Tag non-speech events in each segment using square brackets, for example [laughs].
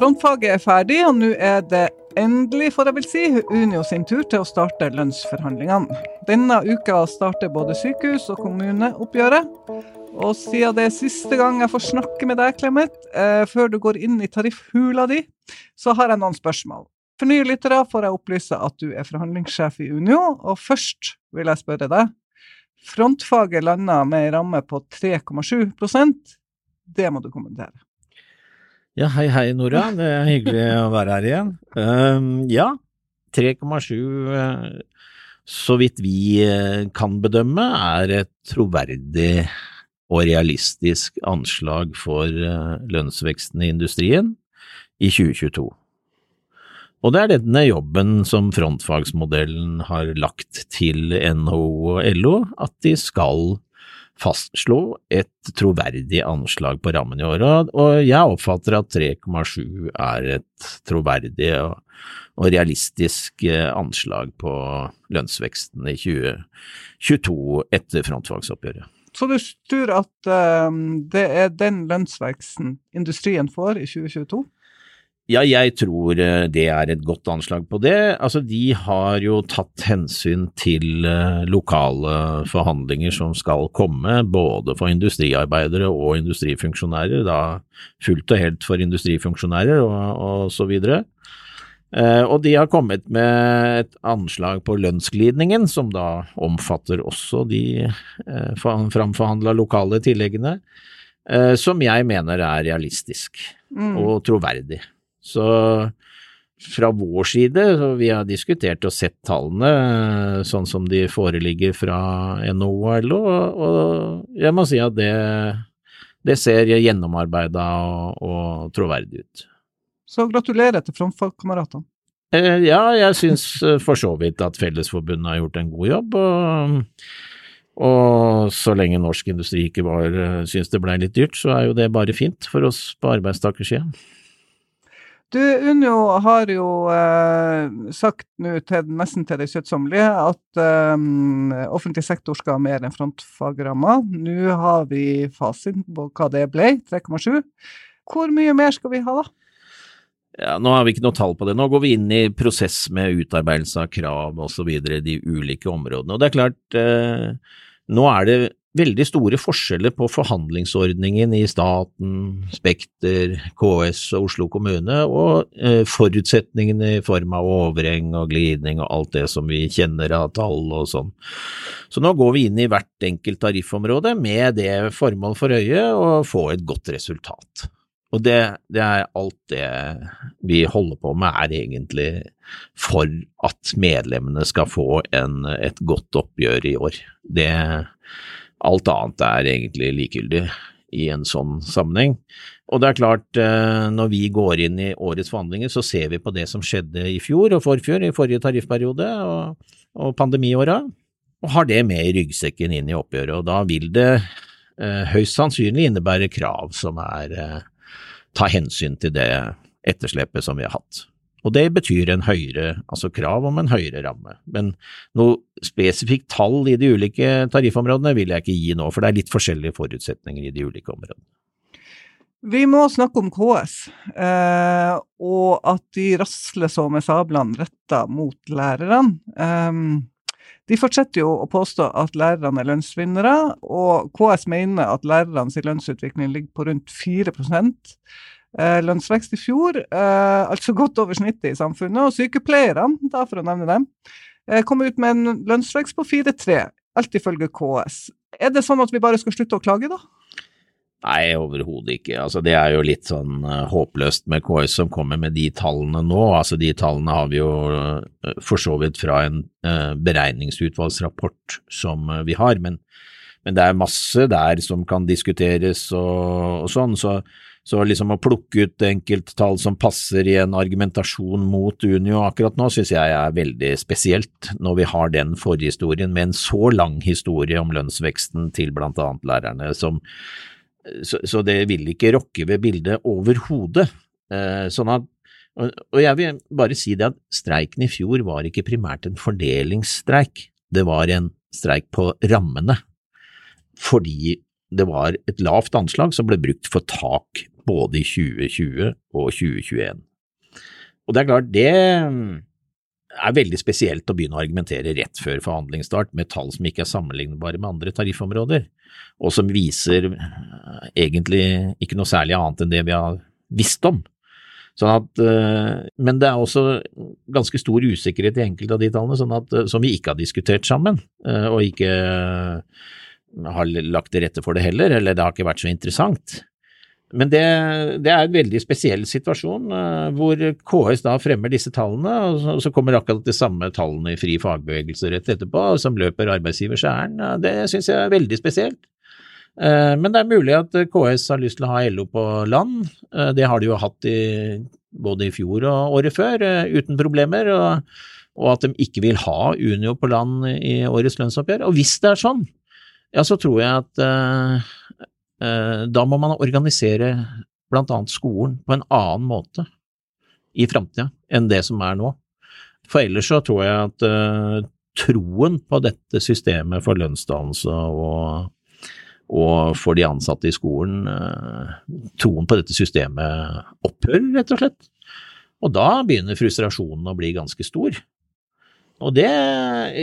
Frontfaget er ferdig, og nå er det endelig, får jeg vel si, Unio sin tur til å starte lønnsforhandlingene. Denne uka starter både sykehus og kommuneoppgjøret. Og siden det er siste gang jeg får snakke med deg, Clemet, eh, før du går inn i tariffhula di, så har jeg noen spørsmål. For nye lyttere får jeg opplyse at du er forhandlingssjef i Unio, og først vil jeg spørre deg. Frontfaget landa med ei ramme på 3,7% Det må du kommentere. Ja, hei hei Nora, det er hyggelig å være her igjen. Um, ja, 3,7 uh, så vidt vi uh, kan bedømme er et troverdig og realistisk anslag for uh, lønnsveksten i industrien i 2022. Og det er denne jobben som frontfagsmodellen har lagt til NHO og LO, at de skal fastslå et troverdig anslag på rammen i året, og jeg oppfatter at 3,7 er et troverdig og, og realistisk eh, anslag på lønnsveksten i 2022 etter frontfagsoppgjøret. Så du tror at um, det er den lønnsveksten industrien får i 2022? Ja, jeg tror eh, det er et godt anslag på det. Altså, de har jo tatt hensyn til eh, lokale forhandlinger som skal komme, både for industriarbeidere og industrifunksjonærer, da fullt og helt for industrifunksjonærer og, og så videre. Eh, og de har kommet med et anslag på lønnsglidningen, som da omfatter også de eh, framforhandla lokale tilleggene, eh, som jeg mener er realistisk mm. og troverdig. Så fra vår side, så vi har diskutert og sett tallene eh, sånn som de foreligger fra NHO og LO, og jeg må si at det, det ser gjennomarbeida og, og troverdig ut. Så gratulerer til frontfagkameratene. Eh, ja, jeg syns eh, for så vidt at Fellesforbundet har gjort en god jobb. og, og så lenge norsk industri ikke var, synes det blei litt dyrt, så er jo det bare fint for oss på arbeidstakersida. Du, Unio har jo eh, sagt nå nesten til det kjøttsommelige at eh, offentlig sektor skal ha mer enn frontfagramma. Nå har vi fasiten på hva det ble, 3,7. Hvor mye mer skal vi ha da? Ja, Nå har vi ikke noe tall på det. Nå går vi inn i prosess med utarbeidelse av krav osv. i de ulike områdene. Og det er klart, eh, nå er det veldig store forskjeller på forhandlingsordningen i staten, Spekter, KS og Oslo kommune, og eh, forutsetningene i form av overheng og glidning og alt det som vi kjenner av tall og sånn. Så nå går vi inn i hvert enkelt tariffområde med det formål for øye å få et godt resultat. Og det, det, er alt det vi holder på med, er egentlig for at medlemmene skal få en, et godt oppgjør i år. Det, Alt annet er egentlig likegyldig i en sånn sammenheng. Og det er klart, eh, når vi går inn i årets forhandlinger, så ser vi på det som skjedde i fjor og forfjor, i forrige tariffperiode og, og pandemiåra, og har det med i ryggsekken inn i oppgjøret. Og da vil det eh, høyst sannsynlig innebære krav som er eh, ta hensyn til det etterslepet som vi har hatt. Og det betyr en høyere, altså krav om en høyere ramme. Men noe spesifikt tall i de ulike tariffområdene vil jeg ikke gi nå, for det er litt forskjellige forutsetninger i de ulike områdene. Vi må snakke om KS, eh, og at de rasler så med sablene retta mot lærerne. Eh, de fortsetter jo å påstå at lærerne er lønnsvinnere, og KS mener at lærernes lønnsutvikling ligger på rundt 4 Eh, lønnsvekst i fjor, eh, altså godt over snittet i samfunnet. Og sykepleierne, for å nevne dem, eh, kom ut med en lønnsvekst på 4-3, alt ifølge KS. Er det sånn at vi bare skal slutte å klage, da? Nei, overhodet ikke. Altså, det er jo litt sånn håpløst med KS som kommer med de tallene nå. Altså, de tallene har vi jo for så vidt fra en beregningsutvalgsrapport som vi har, men, men, det er masse der som kan diskuteres og, og sånn. så så liksom å plukke ut enkelttall som passer i en argumentasjon mot Unio akkurat nå, synes jeg er veldig spesielt, når vi har den forhistorien med en så lang historie om lønnsveksten til blant annet lærerne, som, så, så det vil ikke rokke ved bildet overhodet. Eh, sånn at og jeg vil bare si det at streiken i fjor var ikke primært en fordelingsstreik, det var en streik på rammene. Fordi det var et lavt anslag som ble brukt for tak både i 2020 og 2021. Og det er klart, det er veldig spesielt å begynne å argumentere rett før forhandlingsstart med tall som ikke er sammenlignbare med andre tariffområder, og som viser eh, egentlig ikke noe særlig annet enn det vi har visst om. Sånn at, eh, men det er også ganske stor usikkerhet i enkelte av de tallene, sånn at, eh, som vi ikke har diskutert sammen, og ikke har lagt til rette for det heller, eller det har ikke vært så interessant. Men det, det, er en veldig spesiell situasjon, uh, hvor KS da fremmer disse tallene, og så, kommer akkurat de samme tallene i fri fagbevegelse rett etterpå, som løper arbeidsgivers ærend. Det syns jeg er veldig spesielt. Uh, men det er mulig at KS har lyst til å ha LO på land. det har de jo hatt i, både i fjor og året før, uten problemer. Og, og, at de ikke vil ha Unio på land i årets lønnsoppgjør. Og hvis det er sånn, ja, så tror jeg at Eh, da må man organisere blant annet skolen på en annen måte i framtida enn det som er nå. For ellers så tror jeg at uh, troen på dette systemet for lønnsdannelse og, og, for de ansatte i skolen, uh, troen på dette systemet opphører, rett og slett. Og da begynner frustrasjonen å bli ganske stor. Og det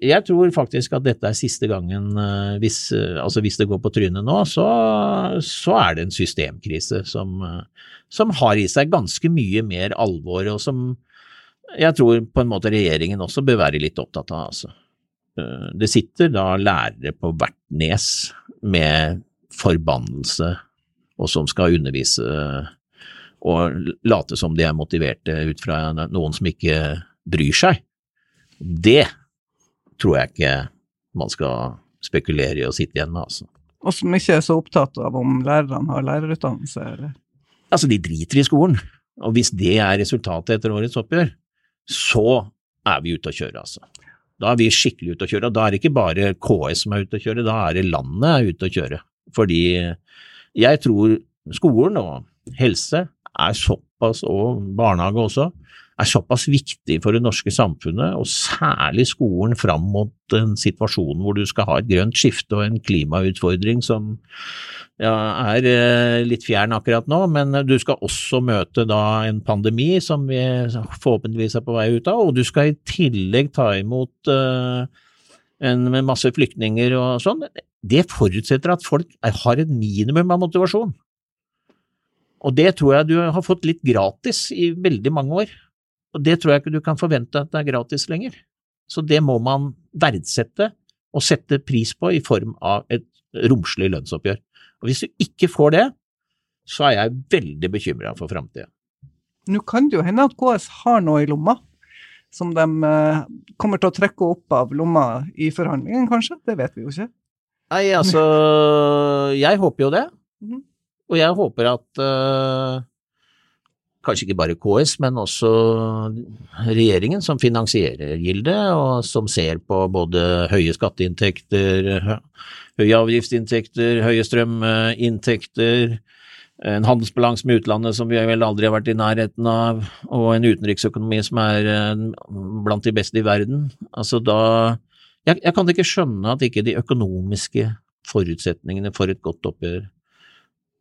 Jeg tror faktisk at dette er siste gangen eh, hvis, eh, altså hvis det går på trynet nå, så, så er det en systemkrise som, eh, som, har i seg ganske mye mer alvor, og som jeg tror på en måte regjeringen også bør være litt opptatt av. Altså. Det sitter da lærere på hvert nes med forbannelse, og som skal undervise og late som de er motiverte ut fra noen som ikke bryr seg. Det tror jeg ikke man skal spekulere i å sitte igjen med, altså. Og som ikke er så opptatt av om lærerne har lærerutdannelse, eller? Altså, de driter i skolen. Og hvis det er resultatet etter årets oppgjør, så er vi ute å kjøre, altså. Da er vi skikkelig ute å kjøre. Og da er det ikke bare KS som er ute å kjøre, da er det landet ute å kjøre. Fordi jeg tror skolen og helse er såpass, og barnehage også, er såpass viktig for det norske samfunnet, og særlig skolen fram mot en situasjon hvor du skal ha et grønt skifte og en klimautfordring som ja, er eh, litt fjern akkurat nå, men du skal også møte da en pandemi som vi forhåpentligvis er på vei ut av, og du skal i tillegg ta imot uh, en, med masse flyktninger og sånn. Det forutsetter at folk har et minimum av motivasjon. Og det tror jeg du har fått litt gratis i veldig mange år. Og det tror jeg ikke du kan forvente at det er gratis lenger. Så det må man verdsette og sette pris på i form av et romslig lønnsoppgjør. Og hvis du ikke får det, så er jeg veldig bekymra for framtida. Nå kan det jo hende at KS har noe i lomma som de eh, kommer til å trekke opp av lomma i forhandlingene, kanskje? Det vet vi jo ikke. Nei, altså Jeg håper jo det. Mhm. Og jeg håper at uh, kanskje ikke bare KS, men også regjeringen som finansierer Gilde, og som ser på både høye skatteinntekter, høye avgiftsinntekter, høye strøminntekter, en handelsbalanse med utlandet som vi vel aldri har vært i nærheten av, og en utenriksøkonomi som er eh, blant de beste i verden. Altså da jeg, jeg kan ikke skjønne at ikke de økonomiske forutsetningene for et godt oppgjør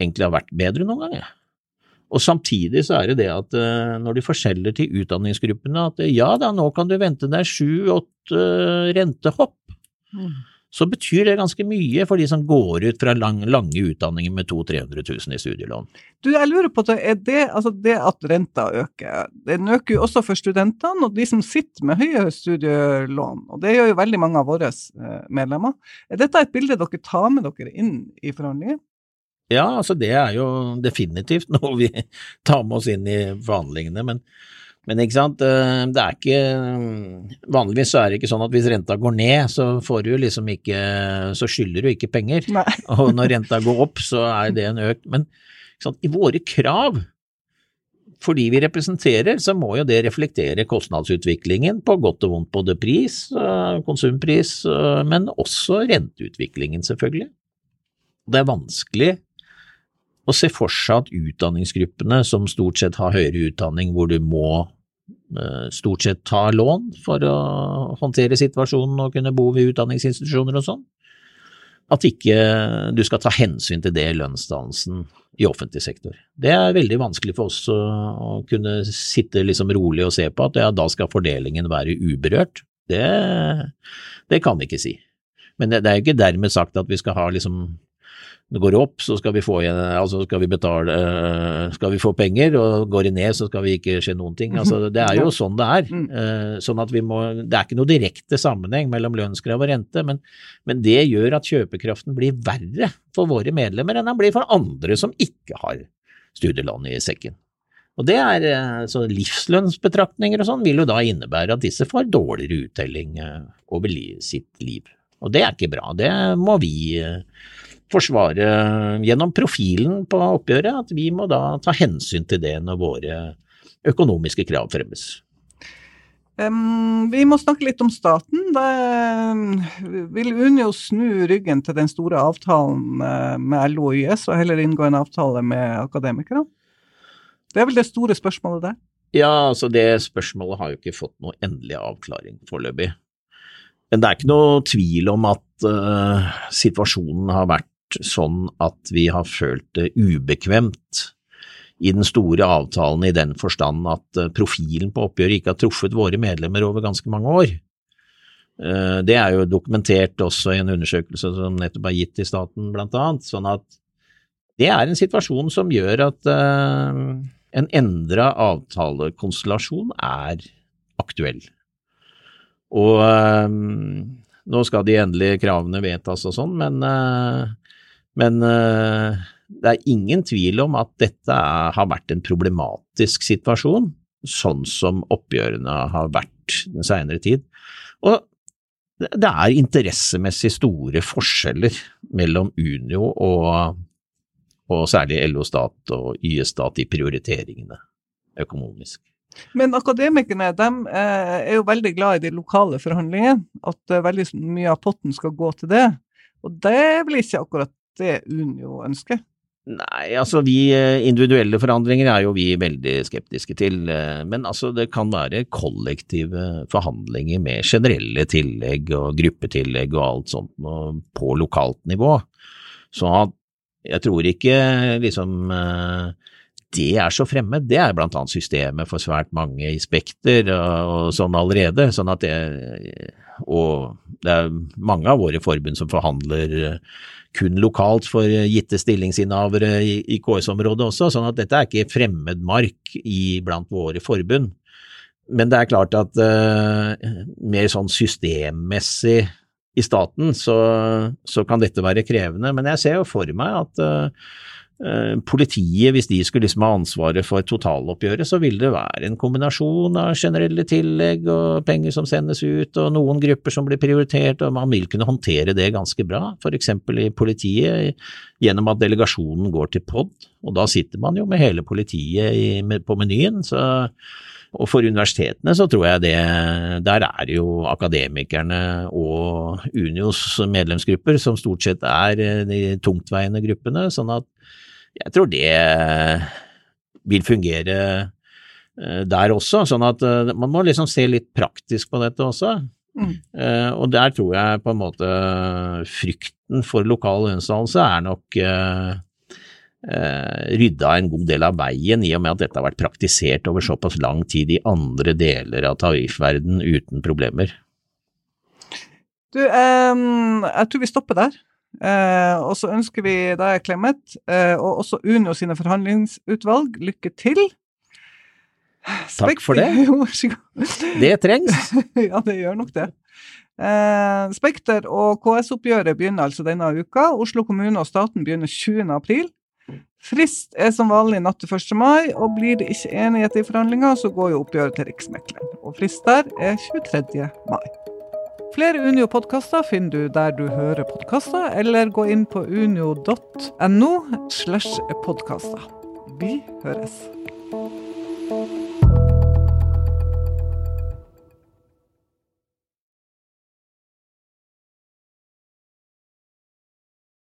egentlig har vært bedre noen gang, jeg. Og samtidig så er det det at uh, når de forskjeller til utdanningsgruppene at uh, ja da, nå kan du vente deg sju-åtte uh, rentehopp, mm. så betyr det ganske mye for de som går ut fra lang, lange utdanninger med 200 000-300 000 i studielån. Du, jeg lurer på, er det, altså det at renta øker, den øker jo også for studentene og de som sitter med høye studielån, og det gjør jo veldig mange av våre eh, medlemmer. Er dette et bilde dere tar med dere inn i forhandlinger? Ja, altså det er jo definitivt [laughs] noe vi tar med oss inn i forhandlingene, men, men ikke sant, eh, det er ikke Vanligvis så er det ikke sånn at hvis renta går ned, så får du liksom ikke Så skylder du ikke penger. Nei. [laughs] Og når renta går opp, så er det en økt Men sant, i våre krav, fordi vi representerer, så må jo det reflektere kostnadsutviklingen på godt og vondt, både pris, eh, konsumpris, eh, men også renteutviklingen, selvfølgelig. Det er vanskelig å se for seg at utdanningsgruppene, som stort sett har høyere utdanning hvor du må eh, stort sett ta lån for å håndtere situasjonen og kunne bo ved utdanningsinstitusjoner og sånn, at ikke du skal ta hensyn til det i lønnsdannelsen i offentlig sektor. Det er veldig vanskelig for oss å, kunne sitte liksom rolig og se på at ja, da skal fordelingen være uberørt. Det, det kan vi ikke si. Men det er jo ikke dermed sagt at vi skal ha liksom det går opp, så skal vi få altså skal vi betale, skal vi få penger, og går det ned, så skal vi ikke skje noen ting. Altså, det er jo sånn det er. Mm. Eh, Sånn at vi må, det er ikke noe direkte sammenheng mellom lønnskrav og rente, men, men det gjør at kjøpekraften blir verre for våre medlemmer enn den blir for andre som ikke har studielån i sekken. Og det er, eh, så Livslønnsbetraktninger og sånn vil jo da innebære at disse får dårligere uttelling eh, over sitt liv. Og det er ikke bra. Det må vi forsvare gjennom profilen på oppgjøret, at vi må da ta hensyn til det når våre økonomiske krav fremmes. Em, vi må snakke litt om staten. Da, vil Unio snu ryggen til den store avtalen eh, med LO og YS, og heller inngå en avtale med akademikere? Det er vel det store spørsmålet der. Ja, altså det spørsmålet har jo ikke fått noe endelig avklaring foreløpig. Men det er ikke noe tvil om at uh, situasjonen har vært sånn at vi har følt det ubekvemt i den store avtalen i den forstand at eh, profilen på oppgjøret ikke har truffet våre medlemmer over ganske mange år. Eh, Det er jo dokumentert også i en undersøkelse som nettopp er gitt til staten, blant annet. Sånn at det er en situasjon som gjør at eh, en endra avtalekonstellasjon er aktuell. Og nå skal de endelige kravene vedtas og sånn, men, men eh, det er ingen tvil om at dette har vært en problematisk situasjon, sånn som oppgjørene har vært den senere tid. Og det er interessemessig store forskjeller mellom Unio og, og særlig LO Stat og YS Stat i prioriteringene økonomisk. Men akademikerne de, eh, er jo veldig glad i de lokale forhandlingene. At eh, veldig mye av potten skal gå til det. Og det vel ikke akkurat det Unio ønsker. Nei, altså vi eh, individuelle forandringer er jo vi veldig skeptiske til, eh, men altså det kan være kollektive forhandlinger med generelle tillegg og gruppetillegg og alt sånt på lokalt nivå. Så jeg tror ikke liksom eh, det er så fremmed. Det er blant annet systemet for svært mange i Spekter og, og sånn allerede. sånn at det, Og det er mange av våre forbund som forhandler eh, kun lokalt for gitte stillingsinnehavere i, KS-området også, sånn at dette er ikke fremmed mark i, blant våre forbund. Men det er klart at uh, mer sånn systemmessig i staten så, så kan dette være krevende, men jeg ser jo for meg at eh, eh, politiet, hvis de skulle liksom ha ansvaret for totaloppgjøret, så vil det være en kombinasjon av generelle tillegg og penger som sendes ut, og noen grupper som blir prioritert, og man vil kunne håndtere det ganske bra, eksempel i politiet, gjennom at delegasjonen går til POD, og da sitter man jo med hele politiet på menyen, så og for universitetene så tror jeg det, der er jo akademikerne og Unios medlemsgrupper som stort sett er eh, de tungtveiende gruppene, sånn at jeg tror det vil fungere eh, der også, sånn at eh, man må liksom se litt praktisk på dette også. Mm. Eh, Og der tror jeg på en måte frykten for lokal lønnsdannelse er nok eh, eh, rydda en god del av veien, i og med at dette har vært praktisert over såpass lang tid i andre deler av tariffverden uten problemer. Du, em, jeg tror vi stopper der. Eh, og så ønsker vi deg, Clemet, eh, og også Unio sine forhandlingsutvalg, lykke til. Takk for det. [laughs] Det trengs. [laughs] ja, det gjør nok det. Eh, Spekter og KS-oppgjøret begynner altså denne uka. Oslo kommune og staten begynner 20. april. Frist er som vanlig natt til 1. mai, og blir det ikke enighet i forhandlinger, så går jo oppgjøret til Riksmekleren. Og frist der er 23. mai. Flere Unio-podkaster finner du der du hører podkaster, eller gå inn på unio.no slash podkaster. Vi høres.